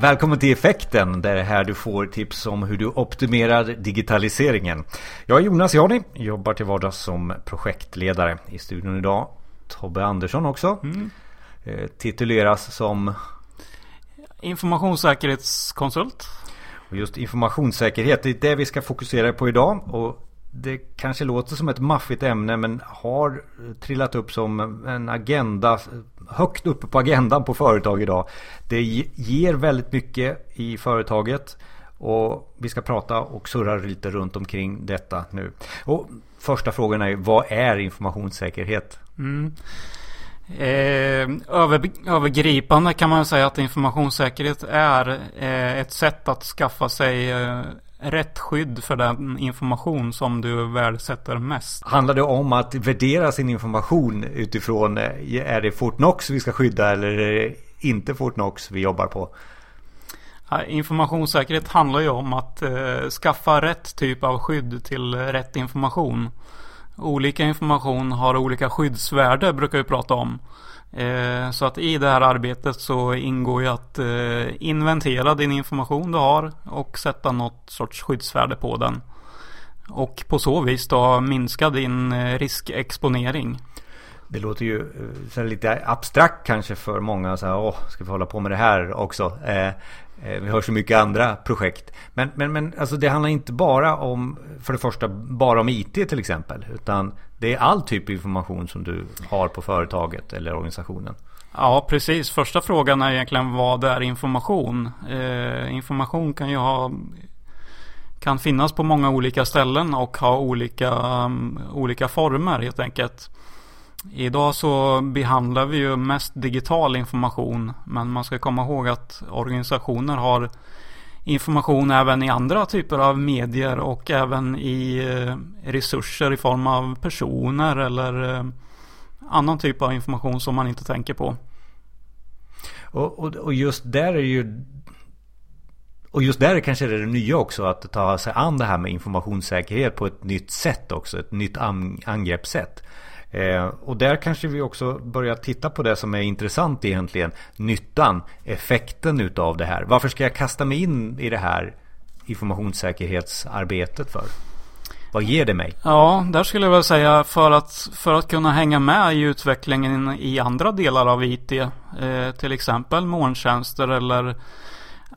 Välkommen till Effekten, där det är här du får tips om hur du optimerar digitaliseringen. Jag är Jonas Jani, jobbar till vardags som projektledare. I studion idag Tobbe Andersson också. Mm. Eh, tituleras som Informationssäkerhetskonsult. Och just informationssäkerhet, det är det vi ska fokusera på idag. Och det kanske låter som ett maffigt ämne men har trillat upp som en agenda högt uppe på agendan på företag idag. Det ger väldigt mycket i företaget och vi ska prata och surra lite runt omkring detta nu. Och första frågan är vad är informationssäkerhet? Mm. Eh, över, övergripande kan man säga att informationssäkerhet är eh, ett sätt att skaffa sig eh, rätt skydd för den information som du värdesätter mest. Handlar det om att värdera sin information utifrån eh, är det Fortnox vi ska skydda eller är det inte Fortnox vi jobbar på? informationssäkerhet handlar ju om att eh, skaffa rätt typ av skydd till rätt information. Olika information har olika skyddsvärde brukar vi prata om. Eh, så att i det här arbetet så ingår ju att eh, inventera din information du har och sätta något sorts skyddsvärde på den. Och på så vis då minska din eh, riskexponering. Det låter ju eh, lite abstrakt kanske för många. Så här, Åh, ska vi hålla på med det här också? Eh, Eh, vi har så mycket andra projekt. Men, men, men alltså det handlar inte bara om, för det första, bara om IT till exempel. Utan det är all typ av information som du har på företaget eller organisationen. Ja, precis. Första frågan är egentligen vad är information? Eh, information kan ju ha kan finnas på många olika ställen och ha olika, um, olika former helt enkelt. Idag så behandlar vi ju mest digital information men man ska komma ihåg att organisationer har information även i andra typer av medier och även i eh, resurser i form av personer eller eh, annan typ av information som man inte tänker på. Och, och, och just där är ju och just där kanske det är det nya också att ta sig an det här med informationssäkerhet på ett nytt sätt också. Ett nytt angreppssätt. Eh, och där kanske vi också börjar titta på det som är intressant egentligen. Nyttan, effekten utav det här. Varför ska jag kasta mig in i det här informationssäkerhetsarbetet för? Vad ger det mig? Ja, där skulle jag väl säga för att, för att kunna hänga med i utvecklingen i andra delar av IT. Eh, till exempel molntjänster eller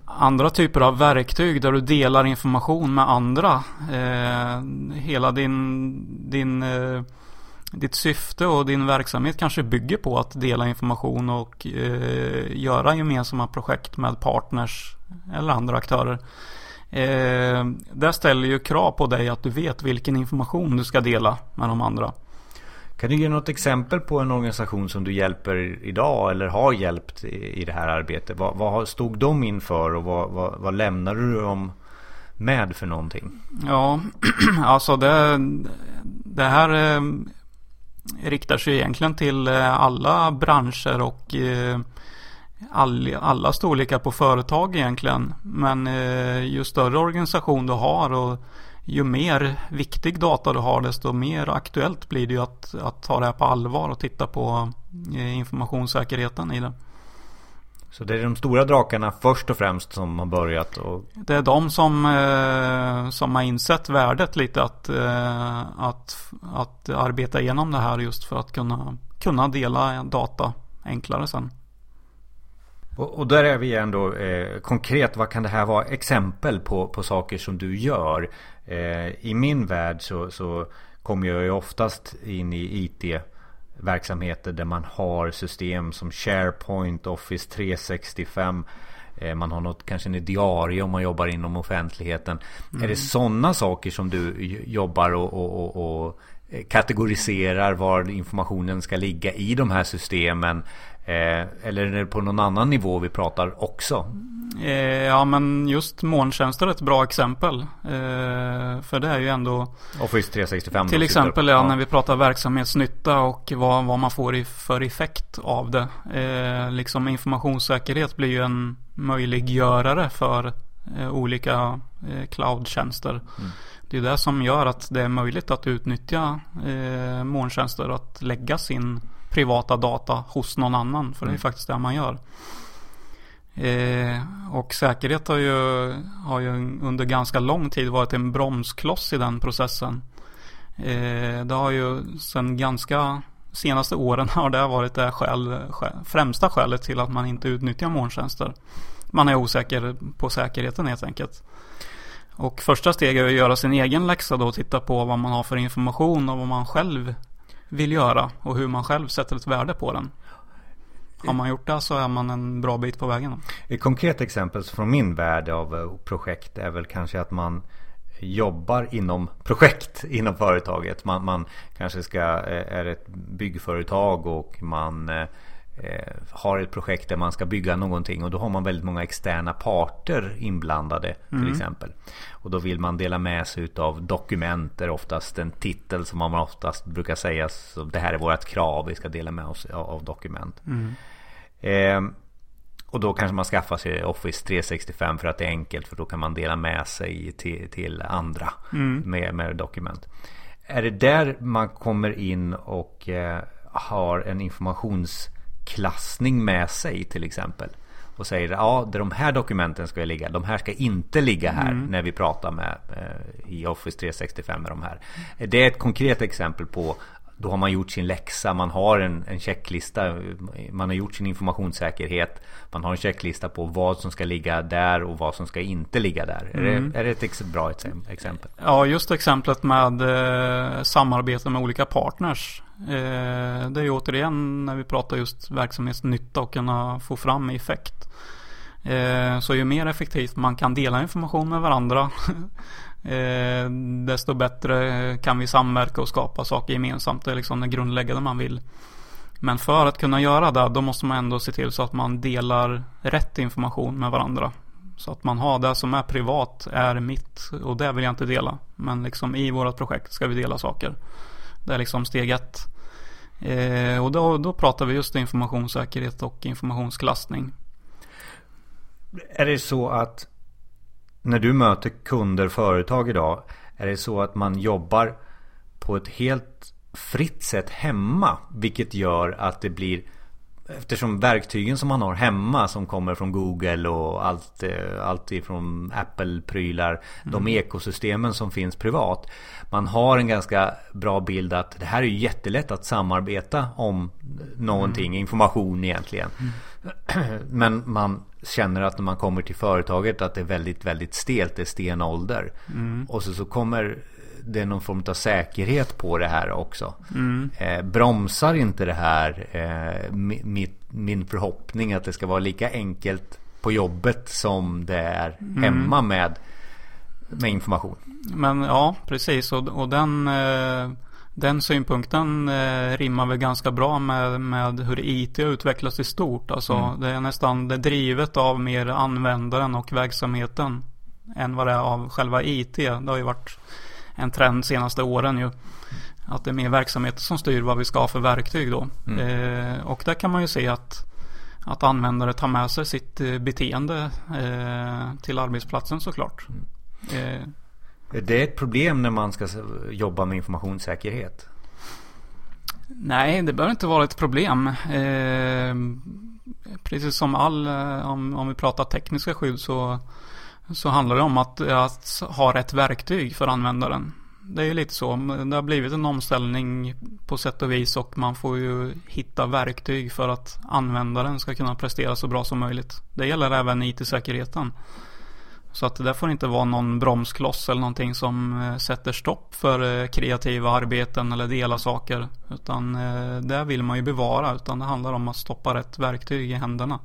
andra typer av verktyg där du delar information med andra. Eh, hela din, din eh, ditt syfte och din verksamhet kanske bygger på att dela information och eh, göra gemensamma projekt med partners eller andra aktörer. Eh, det ställer ju krav på dig att du vet vilken information du ska dela med de andra. Kan du ge något exempel på en organisation som du hjälper idag eller har hjälpt i, det här arbetet? Vad, vad stod de inför och vad, vad, vad lämnade du dem med för någonting? Ja, alltså det, det här eh, riktar sig egentligen till eh, alla branscher och eh, alla storlekar på företag egentligen. Men eh, ju större organisation du har och ju mer viktig data du har desto mer aktuellt blir det ju att, att ta det här på allvar och titta på informationssäkerheten i det. Så det är de stora drakarna först och främst som har börjat? Och... Det är de som, eh, som har insett värdet lite att, eh, att, att arbeta igenom det här just för att kunna, kunna dela data enklare sen. Och, och där är vi ändå eh, konkret. Vad kan det här vara exempel på, på saker som du gör? Eh, I min värld så, så kommer jag ju oftast in i IT verksamheter där man har system som SharePoint, Office 365 eh, man har något, kanske en diarie om man jobbar inom offentligheten. Mm. Är det sådana saker som du jobbar och, och, och, och kategoriserar var informationen ska ligga i de här systemen? Eh, eller är det på någon annan nivå vi pratar också? Eh, ja men just molntjänster är ett bra exempel. Eh, för det är ju ändå Office 365 Till exempel ja, när vi pratar verksamhetsnytta och vad, vad man får för effekt av det. Eh, liksom informationssäkerhet blir ju en möjliggörare för olika cloudtjänster. Mm. Det är det som gör att det är möjligt att utnyttja molntjänster och att lägga sin privata data hos någon annan. För det är mm. faktiskt det man gör. Eh, och säkerhet har ju, har ju under ganska lång tid varit en bromskloss i den processen. Eh, det har ju sedan ganska senaste åren har det varit det skäl, främsta skälet till att man inte utnyttjar molntjänster. Man är osäker på säkerheten helt enkelt. Och första steget är att göra sin egen läxa då och titta på vad man har för information och vad man själv vill göra och hur man själv sätter ett värde på den. Har man gjort det så är man en bra bit på vägen. Ett konkret exempel från min värld av eh, projekt är väl kanske att man jobbar inom projekt inom företaget. Man, man kanske ska, eh, är ett byggföretag och man eh, har ett projekt där man ska bygga någonting och då har man väldigt många externa parter inblandade till mm. exempel. Och då vill man dela med sig av dokument, är oftast en titel som man oftast brukar säga så det här är vårt krav, vi ska dela med oss av dokument. Mm. Eh, och då kanske man skaffar sig Office 365 för att det är enkelt för då kan man dela med sig till, till andra mm. med, med dokument. Är det där man kommer in och eh, har en informationsklassning med sig till exempel? Och säger ja, de här dokumenten ska ligga, de här ska inte ligga här mm. när vi pratar med eh, i Office 365 med de här. Det är ett konkret exempel på då har man gjort sin läxa, man har en, en checklista, man har gjort sin informationssäkerhet, man har en checklista på vad som ska ligga där och vad som ska inte ligga där. Mm. Är, det, är det ett bra exempel? Ja, just exemplet med eh, samarbete med olika partners. Eh, det är ju återigen när vi pratar just verksamhetsnytta och kunna få fram effekt. Eh, så ju mer effektivt man kan dela information med varandra eh, desto bättre kan vi samverka och skapa saker gemensamt. Det är liksom det grundläggande man vill. Men för att kunna göra det, då måste man ändå se till så att man delar rätt information med varandra. Så att man har det som är privat är mitt och det vill jag inte dela. Men liksom i vårt projekt ska vi dela saker. Det är liksom steg ett. Eh, och då, då pratar vi just informationssäkerhet och informationsklassning. Är det så att när du möter kunder, företag idag. Är det så att man jobbar på ett helt fritt sätt hemma. Vilket gör att det blir Eftersom verktygen som man har hemma som kommer från Google och allt, eh, allt ifrån Apple-prylar. Mm. De ekosystemen som finns privat. Man har en ganska bra bild att det här är jättelätt att samarbeta om någonting, mm. information egentligen. Mm. Men man känner att när man kommer till företaget att det är väldigt, väldigt stelt. Det är stenålder. Mm. Och så, så kommer det någon form av säkerhet på det här också. Mm. Eh, bromsar inte det här eh, min, min förhoppning att det ska vara lika enkelt på jobbet som det är mm. hemma med, med information? Men ja, precis. Och, och den, eh, den synpunkten eh, rimmar väl ganska bra med, med hur IT utvecklas i stort. Alltså mm. det är nästan det är drivet av mer användaren och verksamheten än vad det är av själva IT. Det har ju varit en trend senaste åren ju. Att det är mer verksamheter som styr vad vi ska ha för verktyg då. Mm. Eh, och där kan man ju se att, att användare tar med sig sitt eh, beteende eh, till arbetsplatsen såklart. Mm. Eh, det är ett problem när man ska jobba med informationssäkerhet? Nej, det behöver inte vara ett problem. Eh, precis som all, eh, om, om vi pratar tekniska skydd så så handlar det om att, eh, att ha rätt verktyg för användaren. Det är ju lite så. Det har blivit en omställning på sätt och vis och man får ju hitta verktyg för att användaren ska kunna prestera så bra som möjligt. Det gäller även IT-säkerheten. Så att det där får inte vara någon bromskloss eller någonting som eh, sätter stopp för eh, kreativa arbeten eller dela saker. Utan det vill man ju bevara. Utan det handlar om att stoppa rätt verktyg i händerna.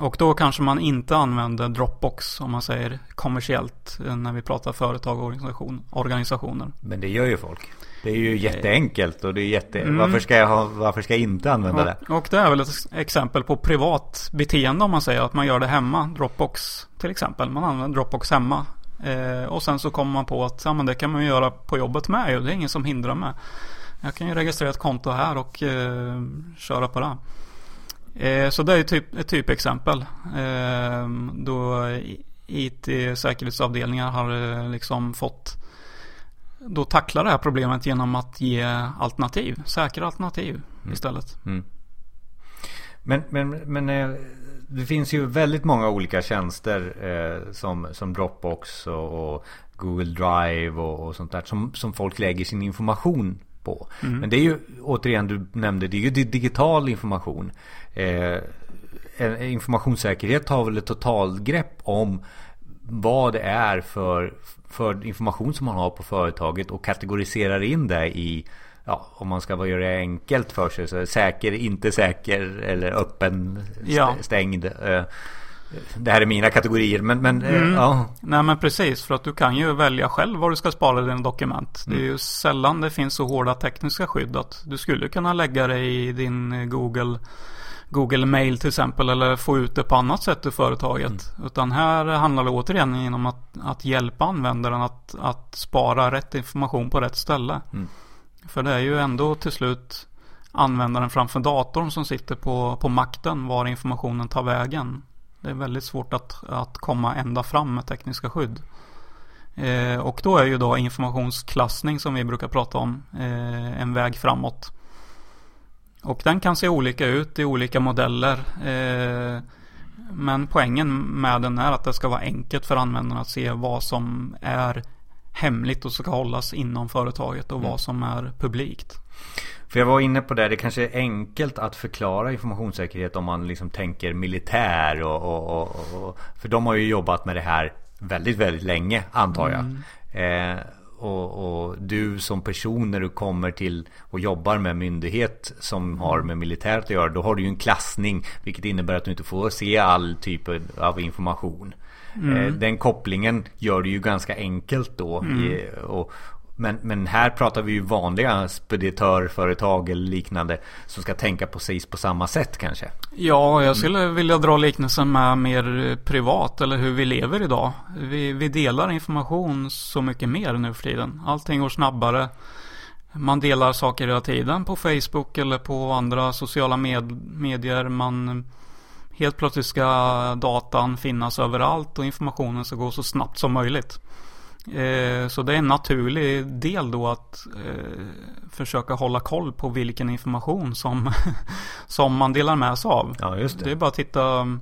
Och då kanske man inte använder Dropbox om man säger kommersiellt när vi pratar företag och organisation, organisationer. Men det gör ju folk. Det är ju jätteenkelt och det är jätte... Mm. Varför, ska jag ha, varför ska jag inte använda det? Och det är väl ett exempel på privat beteende om man säger att man gör det hemma. Dropbox till exempel. Man använder Dropbox hemma. Eh, och sen så kommer man på att ja, men det kan man göra på jobbet med. Det är ingen som hindrar mig. Jag kan ju registrera ett konto här och eh, köra på det. Eh, så det är typ, ett typexempel. Eh, då IT-säkerhetsavdelningar har eh, liksom fått då tackla det här problemet genom att ge alternativ, säkra alternativ mm. istället. Mm. Men, men, men det finns ju väldigt många olika tjänster eh, som, som Dropbox och, och Google Drive och, och, sånt där som, som folk lägger sin information på. Mm. Men det är ju återigen du nämnde det är ju digital information. Eh, informationssäkerhet har väl ett totalgrepp om vad det är för, för information som man har på företaget och kategoriserar in det i ja, om man ska göra det enkelt för sig. Så säker, inte säker eller öppen, ja. stängd. Eh, det här är mina kategorier men, men eh, mm. ja. Nej men precis för att du kan ju välja själv var du ska spara dina dokument. Mm. Det är ju sällan det finns så hårda tekniska skydd att du skulle kunna lägga det i din Google Google Mail till exempel eller få ut det på annat sätt ur företaget. Mm. Utan här handlar det återigen om att, att hjälpa användaren att, att spara rätt information på rätt ställe. Mm. För det är ju ändå till slut användaren framför datorn som sitter på, på makten var informationen tar vägen. Det är väldigt svårt att, att komma ända fram med tekniska skydd. Eh, och då är ju då informationsklassning som vi brukar prata om eh, en väg framåt. Och den kan se olika ut i olika modeller. Eh, men poängen med den är att det ska vara enkelt för användarna att se vad som är hemligt och ska hållas inom företaget och mm. vad som är publikt. För jag var inne på det, det kanske är enkelt att förklara informationssäkerhet om man liksom tänker militär och, och, och, och För de har ju jobbat med det här väldigt, väldigt länge antar jag. Mm. Eh, och, och, du som person när du kommer till och jobbar med myndighet som har med militärt att göra. Då har du ju en klassning. Vilket innebär att du inte får se all typ av information. Mm. Eh, den kopplingen gör det ju ganska enkelt då. Mm. Och, men, men här pratar vi ju vanliga speditörföretag eller liknande som ska tänka precis på samma sätt kanske. Ja, jag skulle vilja dra liknelsen med mer privat eller hur vi lever idag. Vi, vi delar information så mycket mer nu för tiden. Allting går snabbare. Man delar saker hela tiden på Facebook eller på andra sociala med medier. Man Helt plötsligt ska datan finnas överallt och informationen ska gå så snabbt som möjligt. Eh, så det är en naturlig del då att eh, försöka hålla koll på vilken information som, som man delar med sig av. Ja, just det. det är bara att titta,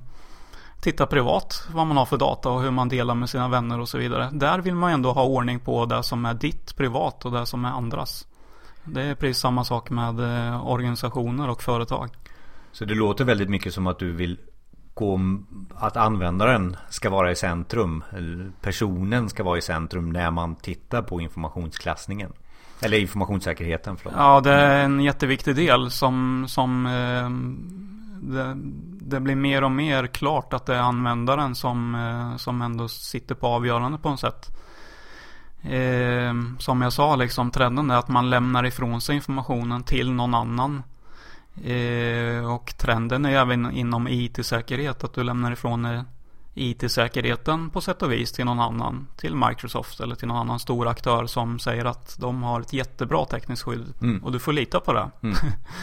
titta privat vad man har för data och hur man delar med sina vänner och så vidare. Där vill man ändå ha ordning på det som är ditt privat och det som är andras. Det är precis samma sak med eh, organisationer och företag. Så det låter väldigt mycket som att du vill gå att användaren ska vara i centrum. Personen ska vara i centrum när man tittar på informationsklassningen. Eller informationssäkerheten. Förlåt. Ja, det är en jätteviktig del som, som eh, det, det, blir mer och mer klart att det är användaren som, eh, som ändå sitter på avgörande på något sätt. Eh, som jag sa, liksom trenden är att man lämnar ifrån sig informationen till någon annan. Eh, och trenden är även inom IT-säkerhet att du lämnar ifrån IT-säkerheten på sätt och vis till någon annan. Till Microsoft eller till någon annan stor aktör som säger att de har ett jättebra tekniskt skydd. Mm. Och du får lita på det. Mm.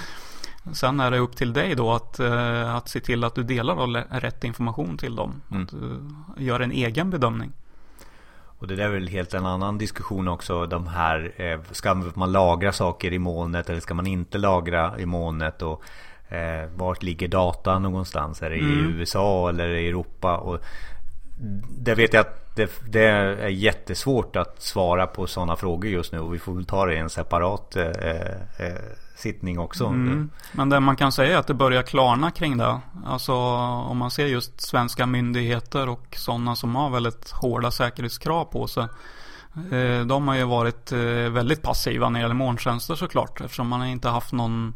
Sen är det upp till dig då att, eh, att se till att du delar rätt information till dem. Mm. Att du gör en egen bedömning. Och det där är väl helt en annan diskussion också. De här, eh, ska man lagra saker i molnet eller ska man inte lagra i molnet? Och eh, vart ligger data någonstans? Är det i mm. USA eller i Europa? Och det vet jag att det, det, är jättesvårt att svara på sådana frågor just nu. Och vi får väl ta det i en separat eh, eh, sittning också. Mm. Men det man kan säga är att det börjar klarna kring det. Alltså om man ser just svenska myndigheter och sådana som har väldigt hårda säkerhetskrav på sig. Eh, de har ju varit eh, väldigt passiva när det gäller molntjänster såklart. Eftersom man inte haft någon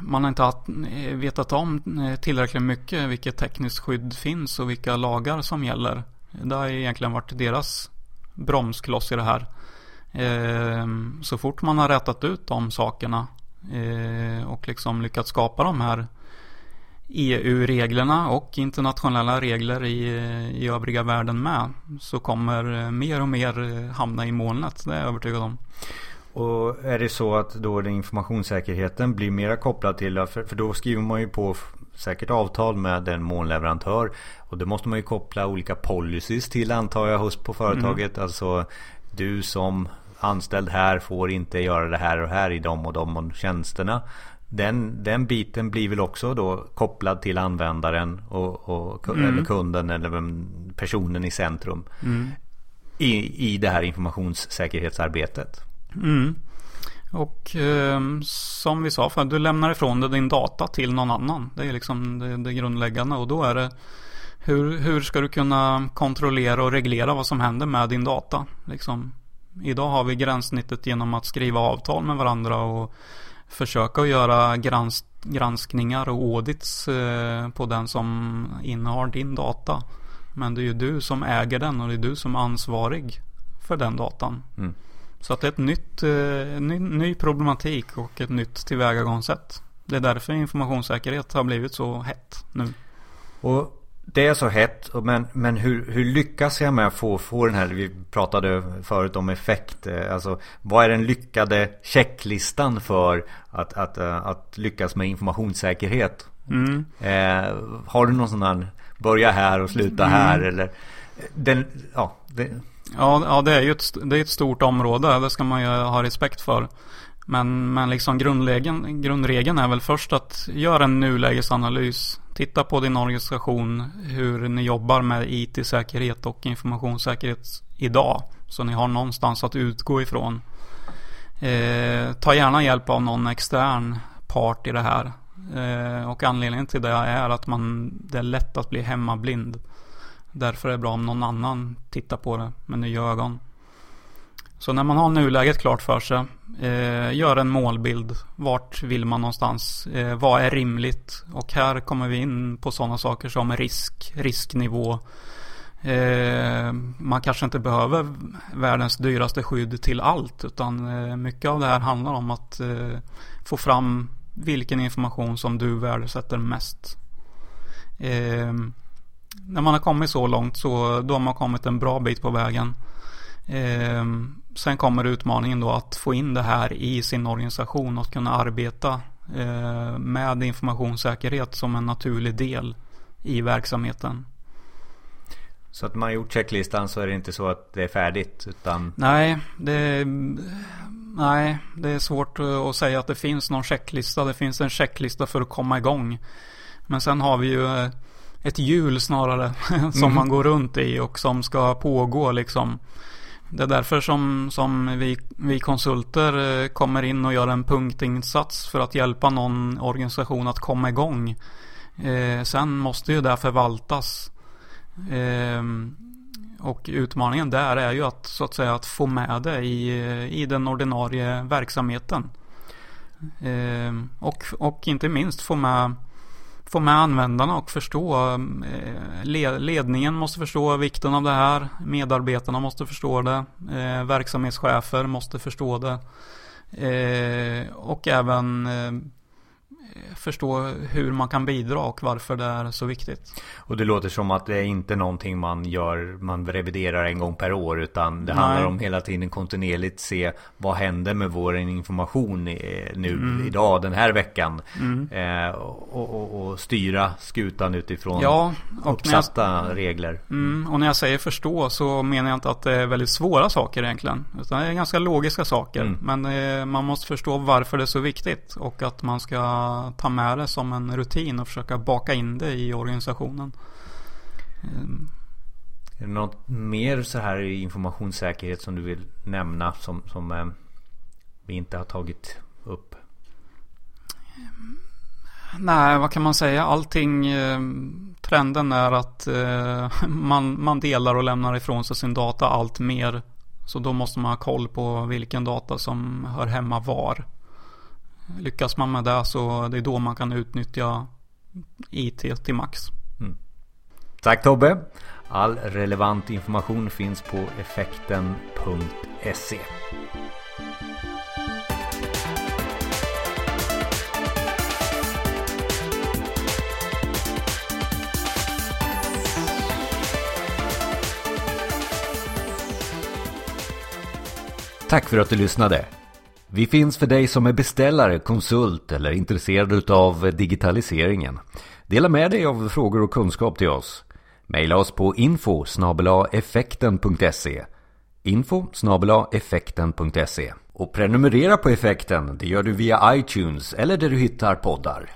man har inte haft, eh, vetat om tillräckligt mycket vilket tekniskt skydd finns och vilka lagar som gäller. Det har egentligen varit deras bromskloss i det här. Ehm, så fort man har rätat ut de sakerna eh, och liksom lyckats skapa de här EU-reglerna och internationella regler i, i övriga världen med så kommer mer och mer hamna i molnet. Det är jag övertygad om. Och är det så att då den informationssäkerheten blir mera kopplad till, för, för då skriver man ju på säkert avtal med en molnleverantör och det måste man ju koppla olika policies till antar jag hos på företaget. Mm. Alltså du som anställd här får inte göra det här och här i de och de tjänsterna. den, den biten blir väl också då kopplad till användaren och, och mm. eller kunden eller personen i centrum. Mm. I, I det här informationssäkerhetsarbetet. Mm. Och eh, som vi sa för du lämnar ifrån dig din data till någon annan. Det är liksom det, det grundläggande och då är det hur, hur ska du kunna kontrollera och reglera vad som händer med din data? Liksom, idag har vi gränssnittet genom att skriva avtal med varandra och försöka att göra grans, granskningar och audits eh, på den som innehar din data. Men det är ju du som äger den och det är du som är ansvarig för den datan. Mm. Så att det är ett nytt, eh, ny, ny problematik och ett nytt tillvägagångssätt. Det är därför informationssäkerhet har blivit så hett nu. Och det är så hett, men, men hur, hur lyckas jag med att få, få den här, vi pratade förut om effekt, eh, alltså vad är den lyckade checklistan för att, att, eh, att lyckas med informationssäkerhet? Mm. Eh, har du någon sån här, börja här och sluta mm. här eller den, ja, det... ja, ja det är ju ett, det är ett stort område, det ska man ju ha respekt för. Men, men liksom grundregeln, grundregeln är väl först att göra en nulägesanalys. Titta på din organisation, hur ni jobbar med IT-säkerhet och informationssäkerhet idag. Så ni har någonstans att utgå ifrån. Eh, ta gärna hjälp av någon extern part i det här. Eh, och anledningen till det är att man, det är lätt att bli hemmablind. Därför är det bra om någon annan tittar på det med nya ögon. Så när man har nuläget klart för sig, eh, gör en målbild. Vart vill man någonstans? Eh, vad är rimligt? Och här kommer vi in på sådana saker som risk, risknivå. Eh, man kanske inte behöver världens dyraste skydd till allt. Utan eh, mycket av det här handlar om att eh, få fram vilken information som du värdesätter mest. Eh, när man har kommit så långt så då har man kommit en bra bit på vägen. Eh, Sen kommer utmaningen då att få in det här i sin organisation och kunna arbeta eh, med informationssäkerhet som en naturlig del i verksamheten. Så att man gjort checklistan så är det inte så att det är färdigt utan Nej, det, nej, det är svårt att säga att det finns någon checklista. Det finns en checklista för att komma igång. Men sen har vi ju eh, ett hjul snarare som mm. man går runt i och som ska pågå liksom det är därför som, som vi, vi konsulter eh, kommer in och gör en punktinsats för att hjälpa någon organisation att komma igång. Eh, sen måste ju det förvaltas. Eh, och utmaningen där är ju att så att säga att få med det i, i den ordinarie verksamheten. Eh, och, och inte minst få med få med användarna och förstå. Eh, ledningen måste förstå vikten av det här. Medarbetarna måste förstå det. Eh, verksamhetschefer måste förstå det. Eh, och även förstå hur man kan bidra och varför det är så viktigt. Och det låter som att det är inte någonting man gör, man reviderar en gång per år utan det Nej. handlar om hela tiden kontinuerligt se vad händer med vår information nu mm. idag den här veckan. Mm. Eh, och, och, och, styra skutan utifrån ja, och uppsatta jag, regler. Mm, och när jag säger förstå så menar jag inte att det är väldigt svåra saker egentligen. Utan det är ganska logiska saker. Mm. Men eh, man måste förstå varför det är så viktigt och att man ska ta med det som en rutin och försöka baka in det i organisationen. Ehm. Är det något mer så här i informationssäkerhet som du vill nämna som, som eh, vi inte har tagit upp? Nej, vad kan man säga? Allting, eh, trenden är att eh, man, man delar och lämnar ifrån sig sin data allt mer. Så då måste man ha koll på vilken data som hör hemma var. Lyckas man med det så det är då man kan utnyttja IT till max. Mm. Tack Tobbe! All relevant information finns på effekten.se. Tack för att du lyssnade! Vi finns för dig som är beställare, konsult eller intresserad av digitaliseringen. Dela med dig av frågor och kunskap till oss. Maila oss på info effekten.se info effekten.se Och prenumerera på effekten, det gör du via iTunes eller där du hittar poddar.